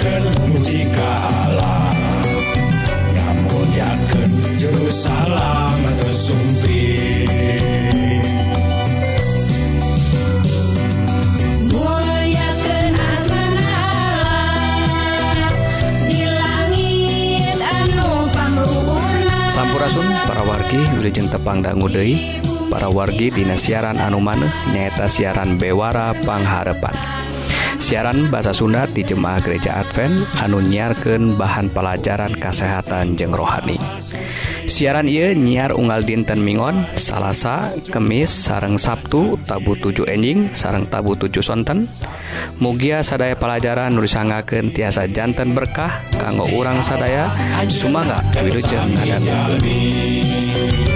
muliakan mujiika Allah nggak muliakan Jerusalem atau sumpi Sampurasun para wargi Wilujeng Tepang Dangudei para wargi Dina siaran anu maneh nyaeta siaran Bewara Pangharepan. siaran bahasa Sunda di Jemaah Gereja Advent anu nyiarkan bahan pelajaran kesehatan jeng rohani. Siaran ia nyiar unggal dinten Mingon Salasa Kemis sareng Sabtu tabu 7 enjing sareng tabu 7 sonten. Mugia sadaya pelajaran nulisangaken tiasa jantan berkah kanggo urang sadaya. Sumaga Wilujeng ngadangukeun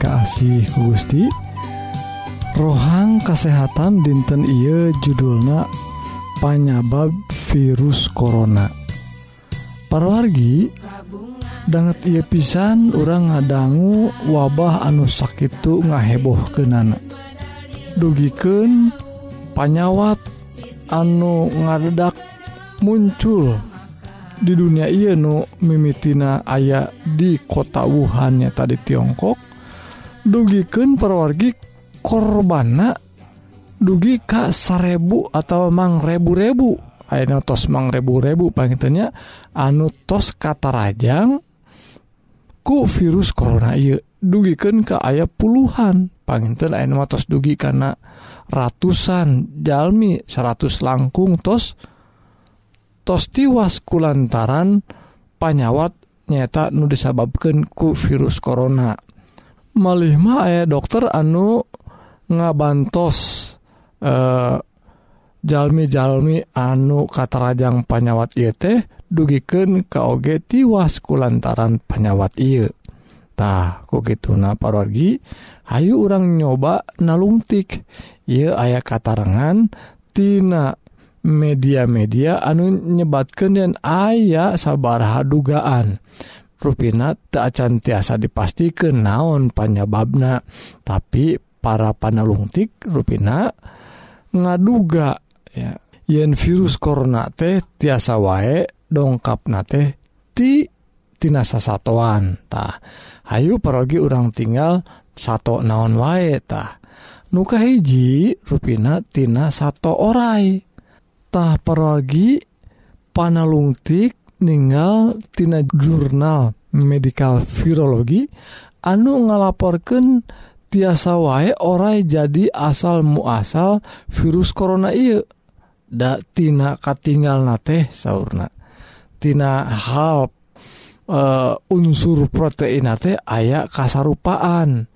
Kaasih Gusti. Rohang kesehatan dinten Iye judulna panyabab virus Corona. Para wargi banget ia pisan orang ngadanggu wabah anu sakittu ngaheboh kenana dugiken panyawat anu ngadedak muncul di dunia Ieu nu mimitina aya di kota Wuhannya tadi Tiongkok. dugiken perwargi korbana dugi Ka sarebu atau mang rebu-rebu. Akhirnya tos mang rebu-rebu pangitnya anu tos kata Rajang ku virus corona iya dugiken ke ayah puluhan panginten ayeuna tos dugi karena ratusan jalmi 100 langkung tos tos tiwas kulantaran panyawat nyata nu disababkan ku virus corona. melima aya dokter anu ngabantos eh jalmi-jalmi anu katarajang panyawat yete dugiken KG tiwas kulantaran panyawat penyawat Itah kok gitu na pargi Ayu orang nyoba nalungtik. Ia aya katarangantinana media-media anu nyebatkan dan ayah sabar dugaan. ruina tak acan tiasa dipastikan naon panyababna. Tapi para panalungtik ruina ngaduga ya yen virus korona teh tiasa wae dongkap na teh ti tina sasatuan tah Hayu perogi orang tinggal satu naon wae tah nuka hiji ruina tina satu orai. Tah perogi panalungtik ninggal tina jurnal medical virologi anu ngalaporkan tiasa wae orai jadi asal muasal virus corona I daktina katinggal na teh sauna.tina hal uh, eh, unsur protein teh aya kasarupaan.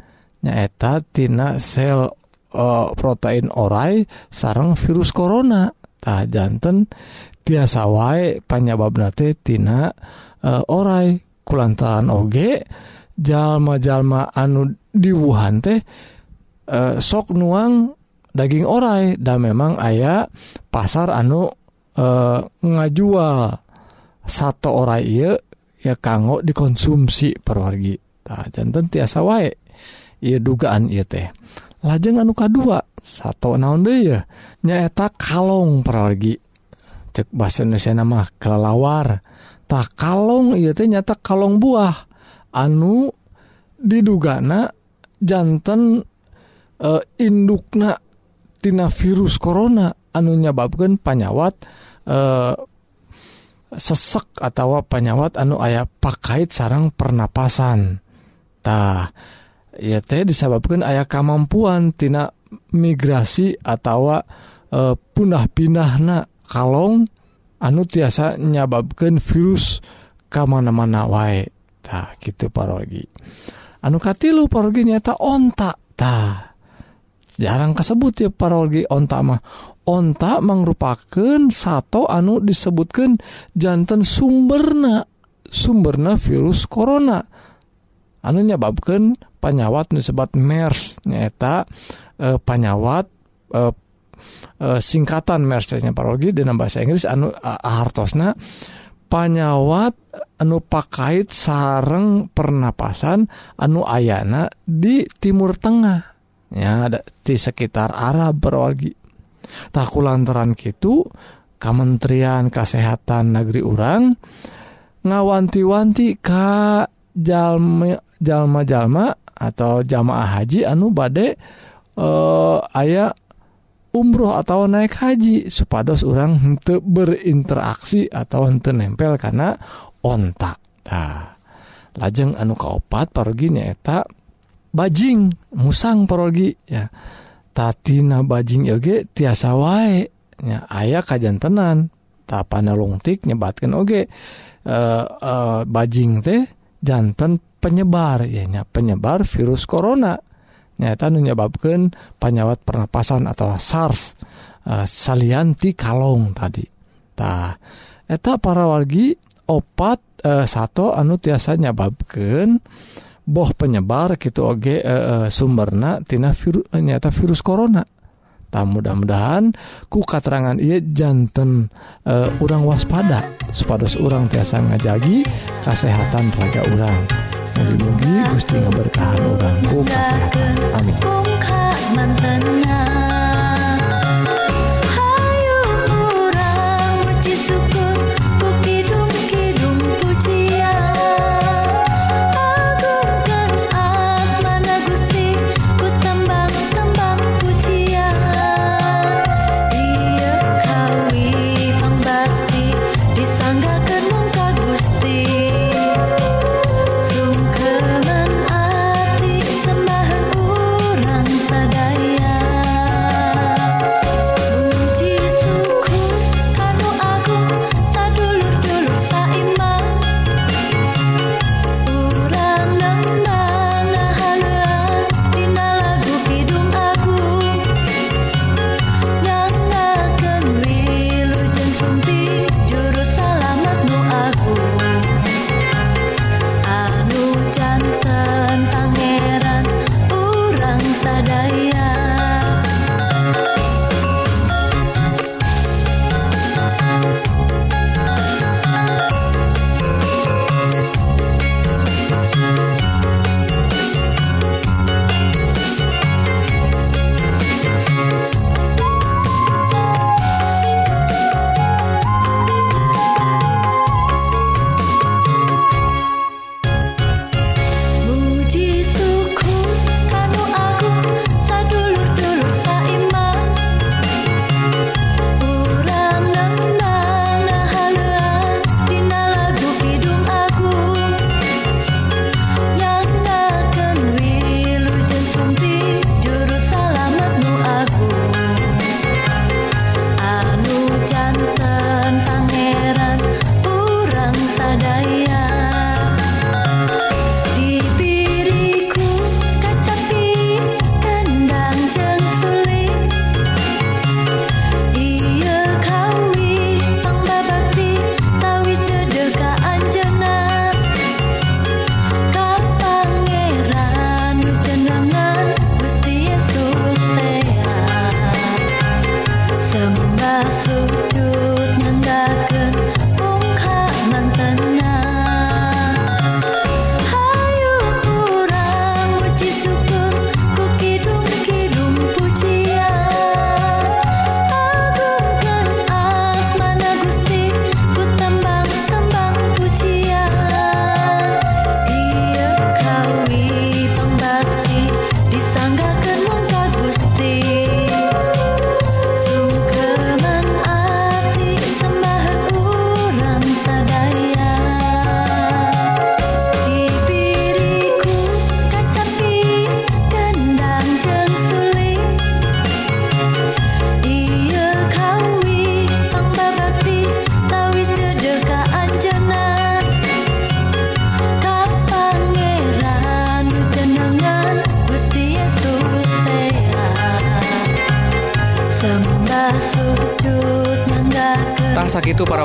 Nyaetatina sel uh, protein orai sarang virus koronatah jantan tiasa wae panyabab natetina e, eh, orai kulantaran oge jalma-jalma anu diwuhan teh eh, sok nuang daging orai dan memang ayah pasar anu eh, ngajual. Satu orai ieu ya kanggo dikonsumsi perwargi. Tah janten tiasa wae ieu dugaan ieu teh. Lajeng anu kadua satu naon deui ya nyaeta kalong perwargi. cek bahasa Indonesia nama kelelawar. Tak kalong iya teh nyata kalong buah. Anu didugana jantan e, indukna tina virus corona. Anu nyababkan panyawat e, sesek atau panyawat anu ayah pakait sarang pernapasan. Tah ya teh disebabkan ayah kemampuan tina migrasi atau e, punah pindah na kalong anu tiasa nyababkan virus ke mana-mana waetah gitu parogi. Anukati lu pargi nyata ontaktah jarang kasebut ya parogi ontak mah. Ontak merupakan satu anu disebutkan jantan sumberna sumberna virus corona. Anu nyababkan panyawat disebat MERS nyata e, eh, panyawat e, e, singkatan mercenya parologi dina bahasa Inggris anu hartosna panyawat anu pakait sareng pernapasan anu ayana di Timur Tengah. Ya ada di sekitar Arab parologi. Taku lantaran gitu Kementerian Kesehatan Negeri Urang ngawanti-wanti ka jalma-jalma atau jamaah haji anu bade eh, ayah umroh atau naik haji supados orang untuk berinteraksi atau untuk nempel karena ontak nah lajeng anu kaopat parogi nyaeta bajing musang parogi ya. Tatina bajing yoge tiasa wae ya ayah kajan tenan tapana lungtik nyebatkan oge. Eh, eh, bajing teh jantan penyebar ya nya penyebar virus corona nyata menyebabkan penyawat pernapasan atau SARS uh, salianti kalong tadi tah eta para wargi opat eh, uh, satu anu tiasa nyebabkan boh penyebar gitu oge uh, sumberna tina viru, nyata virus corona tah mudah-mudahan ku katerangan iya jantan uh, urang waspada supados urang tiasa ngajagi kesehatan raga urang. mugi-mugi Gusti ngaberkahan orangku kesehatan. Amin.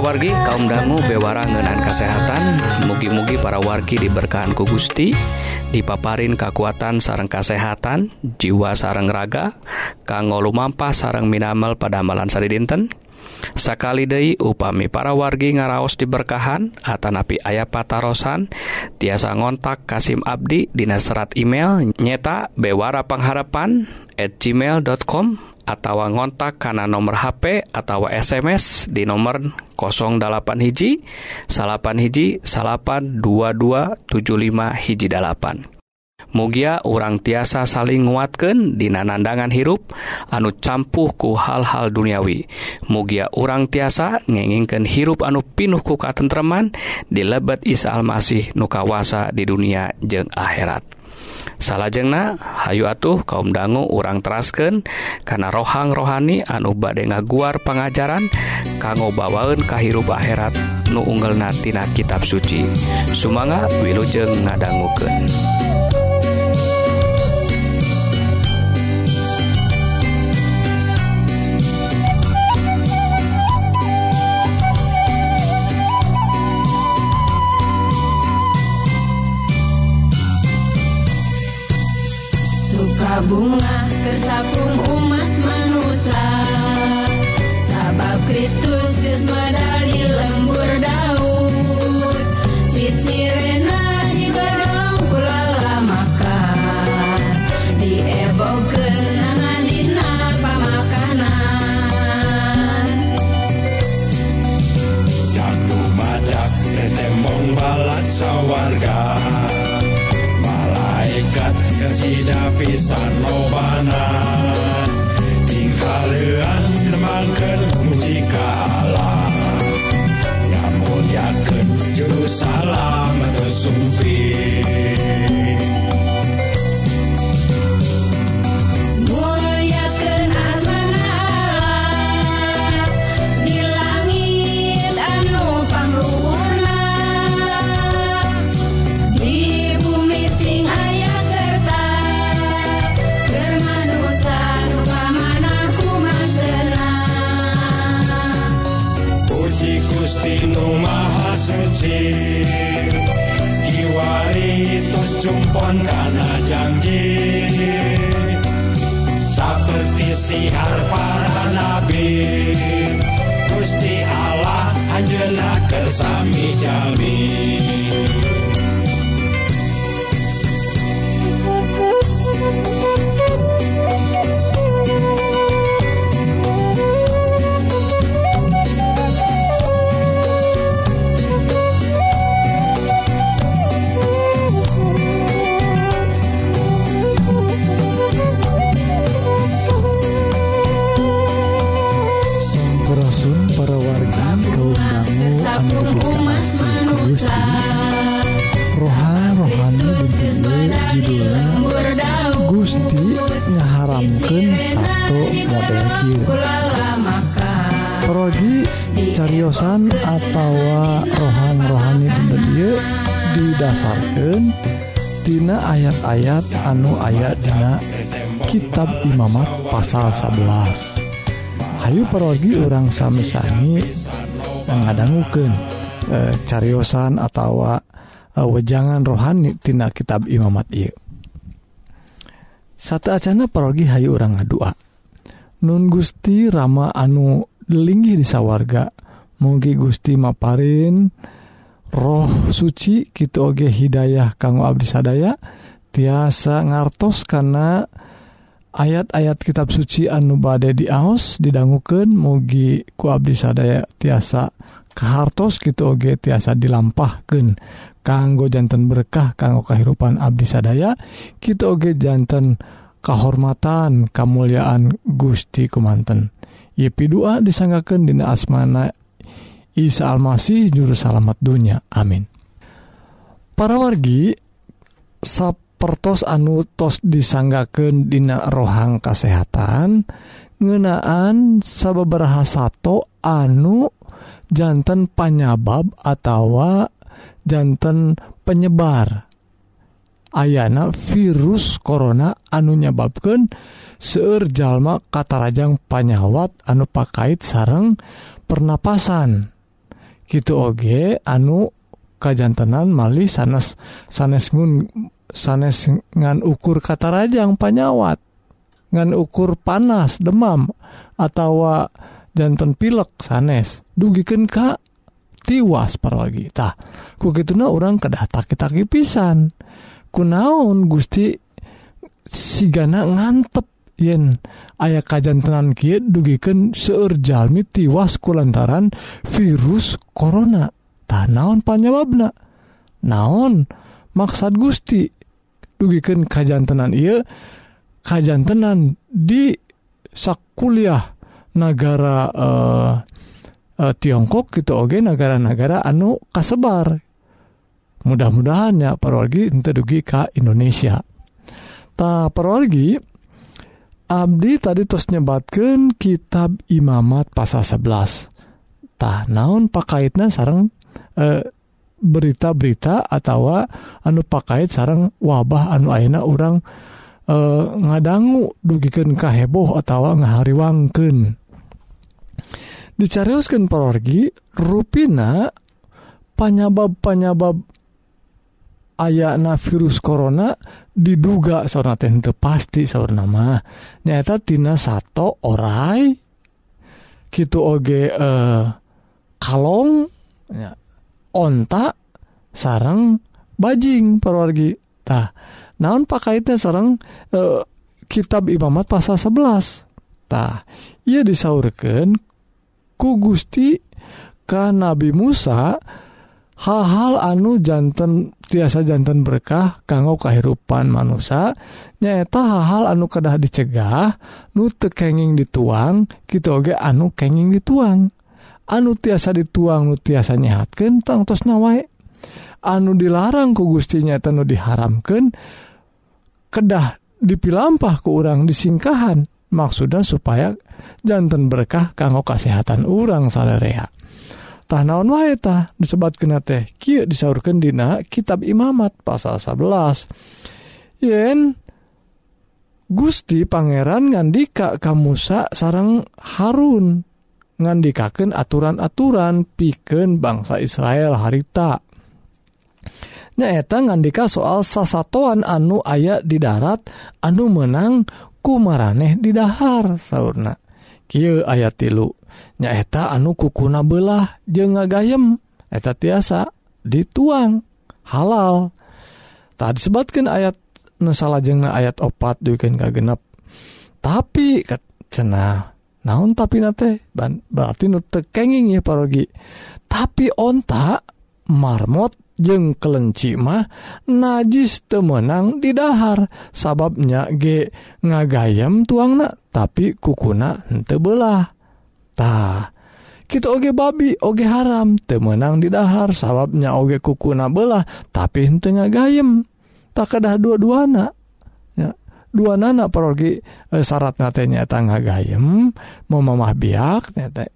wargi kaum dangu bewarangenan kesehatan mugi-mugi para wargi diberkahan ku Gusti dipaparin kekuatan sarang kesehatan jiwa sarang raga kanggo lumampah sarang minamal pada amalan sari dinten Sakali Dei upami para wargi ngaraos diberkahan Atanapi ayah patarosan tiasa ngontak Kasim Abdi Dinas serat email nyeta bewara pengharapan at gmail.com atau ngontak karena nomor HP atau SMS di nomor 08 hiji salapan hiji salapan 2275 hiji dalapan. mugia orang tiasa saling nguatkan dina nandangan hirup anu campuh ku hal-hal duniawi. Mugia orang tiasa ngengingkan hirup anu pinuh ku katentreman di lebet Isa Almasih nukawasa di dunia jeng akhirat. Salahjengna Hayu atuh kaum dangu urang terasken karena rohang rohani anu bade ngaguar pengajaran kanggo bawaun kahirup akhirat nu unggelnatina kitab suci. Sumanga wilujeng ngadangguken. Bunga tersapung umat manusia. Sabab Kristus geus lembur daun Cicirena dibedong kulala makan Diebogeun nangan dina pamakanan Jadu madak retembong balat sawarga. Malaikat Kacita pisan lobana Tingkah leuan nemangkeun mujikaan ayat anu aya dina kitab Imamat pasal 11 Hayu parogi orang sami-sami mengadangguken e, cariyosan atau e, wejangan rohanitina kitab Imamat I satu Acana perorgi Hayu orang ngadua Nun Gusti Rama anu linggih di sawwarga mugi Gusti Maparin roh suci Kioge Hidayah kanggo Abdi sadaya dan tiasa ngartos karena ayat-ayat kitab suci anu bade diaos didangukeun mugi ku Abdi sadaya tiasa kehartos gitu oge tiasa dilampahkan kanggo jantan berkah kanggo kehidupan Abdi sadaya kita oge jantan kehormatan kemuliaan Gusti kumanten. Yepi doa disanggakeun dina asmana Isa Almasih juru salamet dunya. Amin. Para wargi pertos anu tos disanggaken dina rohang kesehatan ngenaan sababaraha sato anu jantan panyabab atawa jantan penyebar. Ayana virus korona anu nyababkan seurjallma katarajang panyawat anu pakait sarang pernapasan. Gitu oge anu kajjantenan malih sanes sanesgun sanes ngan ukur kata Rajang panyawat. Ngan ukur panas demam atau jantan pilek sanes. Dugiken Ka tiwas paragitah ku gituna orang kedata kita pisan kunaon Gusti sigana ngantep yen ayah kajan tenan Ki dugiken seurjalmi tiwas ku lantaran virus korona tanaon panyawabna naon maksad Gusti? dugikan kajjantenan ia kajjantenan di sakkuliah negara eh, eh, Tiongkok gitu Oge negara-negara anu kasebar. Mudah-mudahan ya parorgi ente dugi ke Indonesia. Tak parorgi Abdi tadi terus nyebatkan kitab imamat pasal 11 tah naon pakaitna sarang eh, berita-berita atau anu pakaiit sarang wabah anu aina orang e, ngadanggu dugiken kaheboh atau ngahariwangken dicariuskan perorgi ruina panyabab-panyabab ayana virus korona diduga sauna teh pasti saur nama nyata tina satu orai. Gitu oge eh kalong. Ya. ontak sarang bajing perwargitah naon pakaitnya sarang e, eh, kitab Imamat pasal 11tah ia disaurkan ku Gusti ka Nabi Musa hal-hal anu jantan tiasa jantan berkah kanggo kehidupan manusia nyaeta hal-hal anu kedah dicegah nu tekenging dituang gitu oge anu kenging dituang. anu tiasa dituang nu tiasa nyehatkan tangtos nawae. Anu dilarang ku Gustinya nu diharamkan kedah dipilampah ke urang disingkahan. Maksudnya supaya jantan berkah kanggo kesehatan orang tah naon waeta disebat kena teh kieu disaurkeun dina kitab imamat pasal 11 yen Gusti Pangeran ngandika ka Musa sarang Harun. ngandikaken aturan-aturan piken bangsa Israel harita. Nyaeta ngandika soal sasatoan anu ayat di darat anu menang kumaraneh di dahar sauna Ky ayat tilu. Nyaeta anu kukuna belah je ngagayem eta tiasa dituang halal. Tak disebatkan ayat nusala jengna ayat opat duken kagenp tapi cenah naon tapi teh berarti nutekenging ya parogi. Tapi ontak marmot jeng kelenci mah najis temenang didahar sababnya ge ngagayam tuangna tapi kukuna hente belah tah kita oge babi oge haram temenang didahar sababnya oge kukuna belah tapi hente ngagayam tak kedah dua-duana. dua nana pergi e, eh, syarat natenya tangga gayem mau mamah biak nyata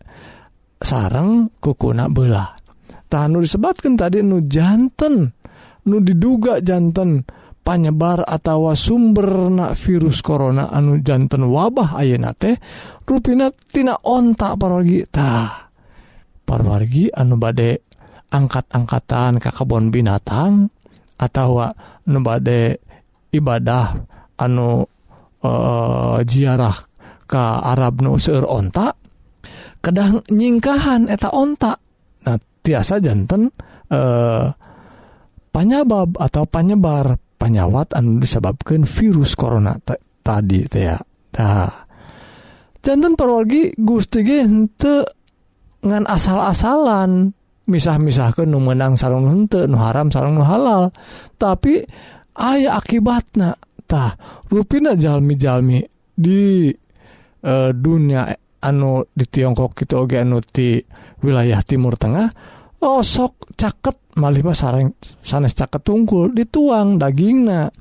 sarang kukuna belah tahan nu disebatkan tadi nu jantan nu diduga jantan panyebar atau sumber na virus corona anu jantan wabah ayeuna teh rupina tina ontak parogi tah. Parwargi anu bade angkat-angkatan ka kebon binatang atau nu bade ibadah anu uh, ziarah ke Arab nu seueur onta kedang nyingkahan eta onta. Nah tiasa jantan uh, eh, panyabab atau penyebar panyawat anu disebabkan virus corona tadi teh ya. Nah, jantan perwargi gusti nte ngan asal-asalan misah-misah ke nu menang sarung hente nu haram sarung nu halal. Tapi ayah akibatnya tah ruina jalmi-jalmi di e, dunia anu di Tiongkok gitu oge anu di wilayah Timur Tengah osok caket malih mah sareng sanes caket tungkul dituang dagingna.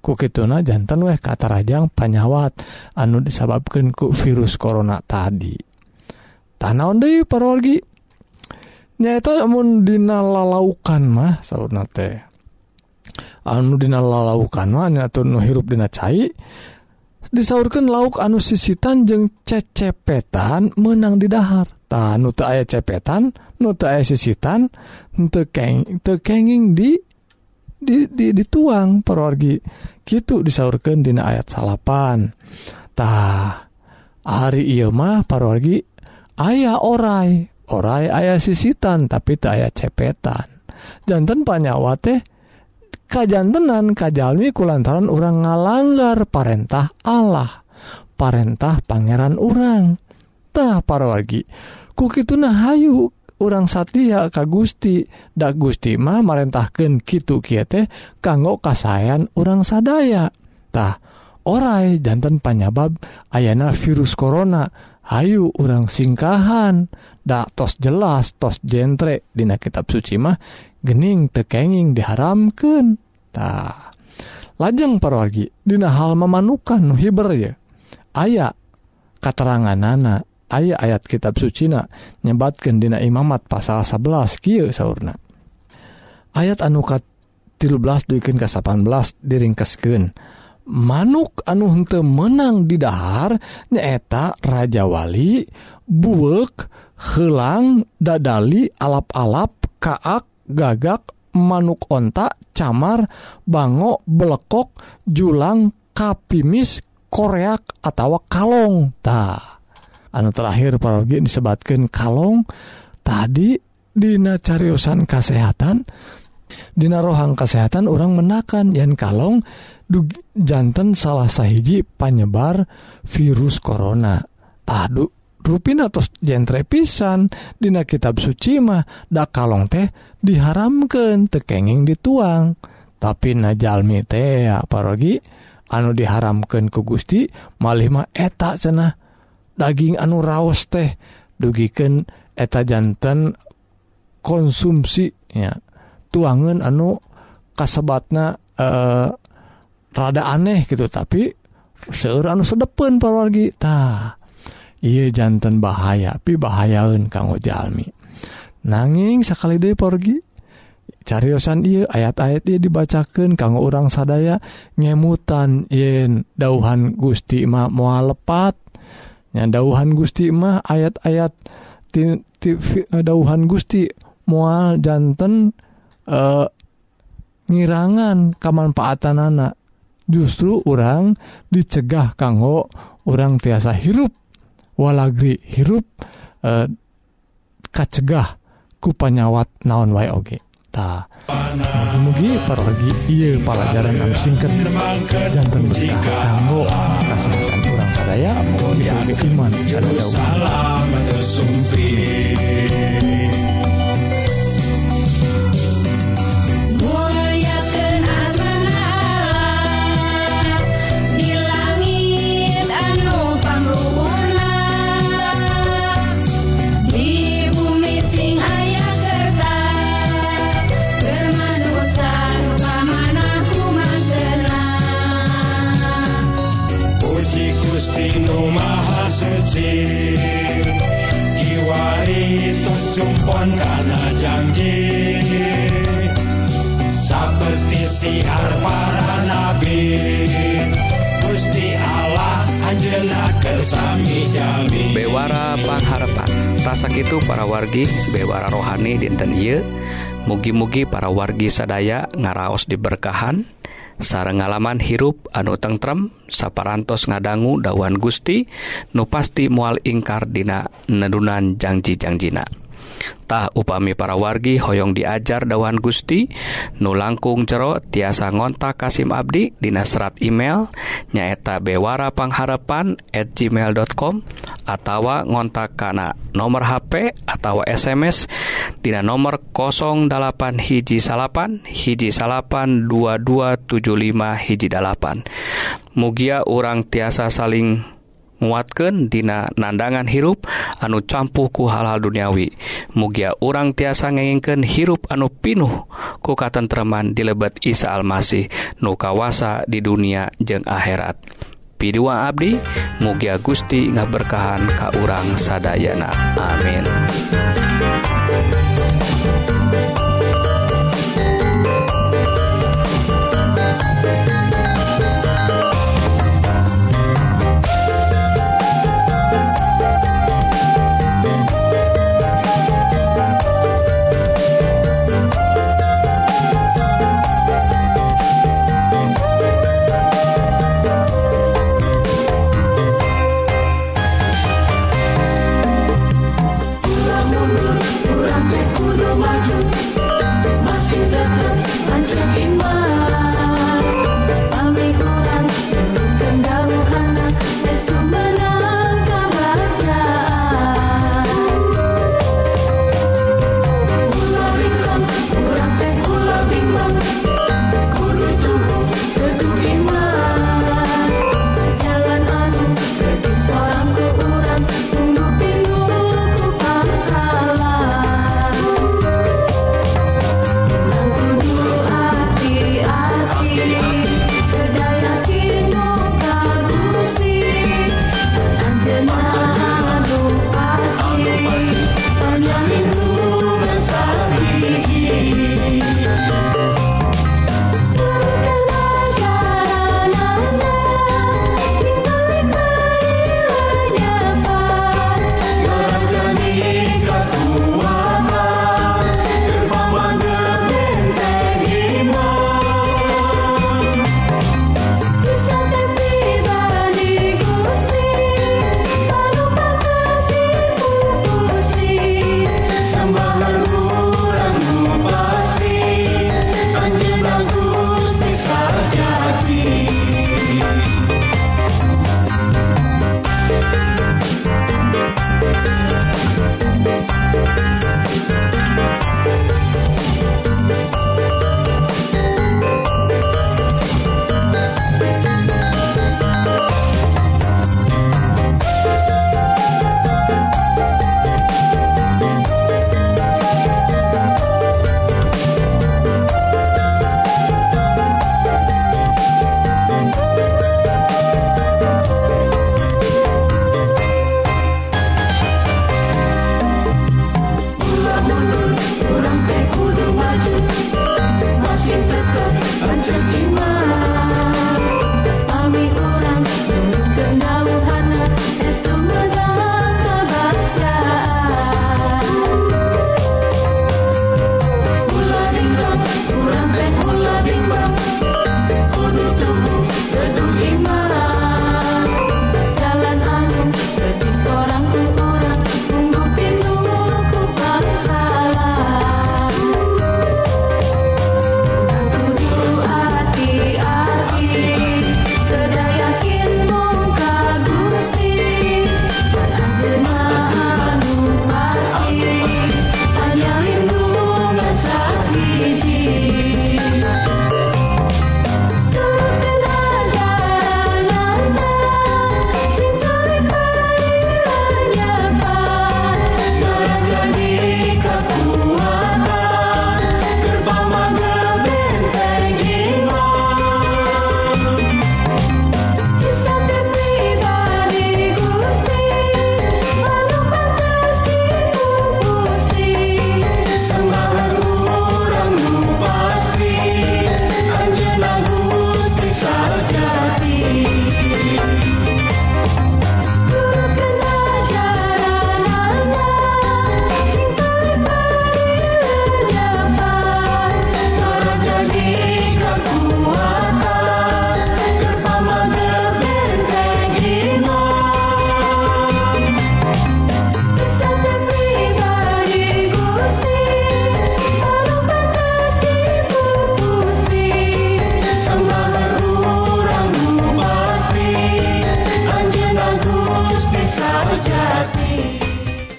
Ku kituna jantan weh kata rajang panyawat anu disababkan ku virus corona tadi. Tanaon deui parorgi nyaeta lamun dina lalaukan mah saurna teh. anudina lalaukan dina cair disaurkan lauk anu sisitan jeung cecepetan menang didahar ta nu aya cepetan nu aya sisitan tekeng tekenging di di, di dituang perorgi gitu disaurkan dina ayat salapan. Tah hari iya mah parorgi ayah orai. Orai ayah sisitan tapi tak ayah cepetan. Jantan panyawa teh kajantenan kajalmi kulantaran orang ngalanggar parentah Allah parentah Pangeran para wargi, kuki tunah Hayu orang Satya Ka Gusti. Dak Gusti mah merentahkan Kitu Kite kanggo kasayan orang sadayatah orai jantan panyabab ayana virus Corona Hayu orang singkahan. Dak tos jelas tos jentre. Dina kitab suci mah gening tekenging diharamkantah lajeng parwargi Dina hal memanukan nuhiber ya aya katerangan nana aya ayat kitab Sucina nyebatkan Dina imamat pasal 11 kieu sauna ayat anukat 13 dukin ke 18 diringkesken manuk anu hente menang didahar nyaeta Rajawali buek helang dadali alap-alap kaak gagak manuk ontak camar bango belekok julang kapimis koreak atau kalong ta. Anu terakhir parogi disebatkan kalong tadi dina cariusan kesehatan Dina rohang kesehatan orang menakan yang kalong du jantan salah sahiji panyebar virus corona. Tadu ruina atau genre pisan Dina kitab sucimahdak kalong teh diharamkan tekenging dituang. Tapi najalmi teh parogi anu diharamkan ku Gusti malima etak cenah. Daging anu raos teh dugiken eta jantan konsumsinya tuangan anu kasebatna eh, rada aneh gitu tapi seu anu sedepen parorgitah Iye jantan bahaya pi bahayaun kanggo jalmi nanging sekali De porgi cariyosan I ayat-ayat ia dibacakan kanggo orang sadaya nyemutan yen dauhan Gusti mah mua lepatnya dauhan Gusti mah ayat-ayat dauhan Gusti mual jantan eh, ngirangan kemanfaatan anak justru orang dicegah kanggo orang tiasa hirup. walagri hirup eh, kacegah ku panyawat naon wae oge. Ta mugi-mugi parorgi ieu pelajaran anu singkat. Jantan berkah. mugi-mugi para wargi sadaya ngaraos diberkahan. Sareng ngalaman hirup anu tentrem saparantos ngadanggu dawan Gusti nu pasti mual ingkar dina nedunan janji-janjina tah upami para wargi hoyong diajar dawan Gusti nu langkung jero tiasa ngontak Kasim Abdi Dina serat email nyaeta Bewara Pangharapan at gmail.com atawa ngontak kana nomor HP atau SMS Dina nomor 08 hiji salapan hiji salapan 2275 hiji dalapan. Mugia urang tiasa saling nguatken dina nandangan hirup anu campuhku hal-hal duniawi. Mugia urang tiasa ngengken hirup anu pinuh ku katentreman di lebet Isa Almasih nu kawasa di dunia jeung akhirat. Pidua Abdi mugia Gusti ngaberkahan ka urang sadayana. Amin.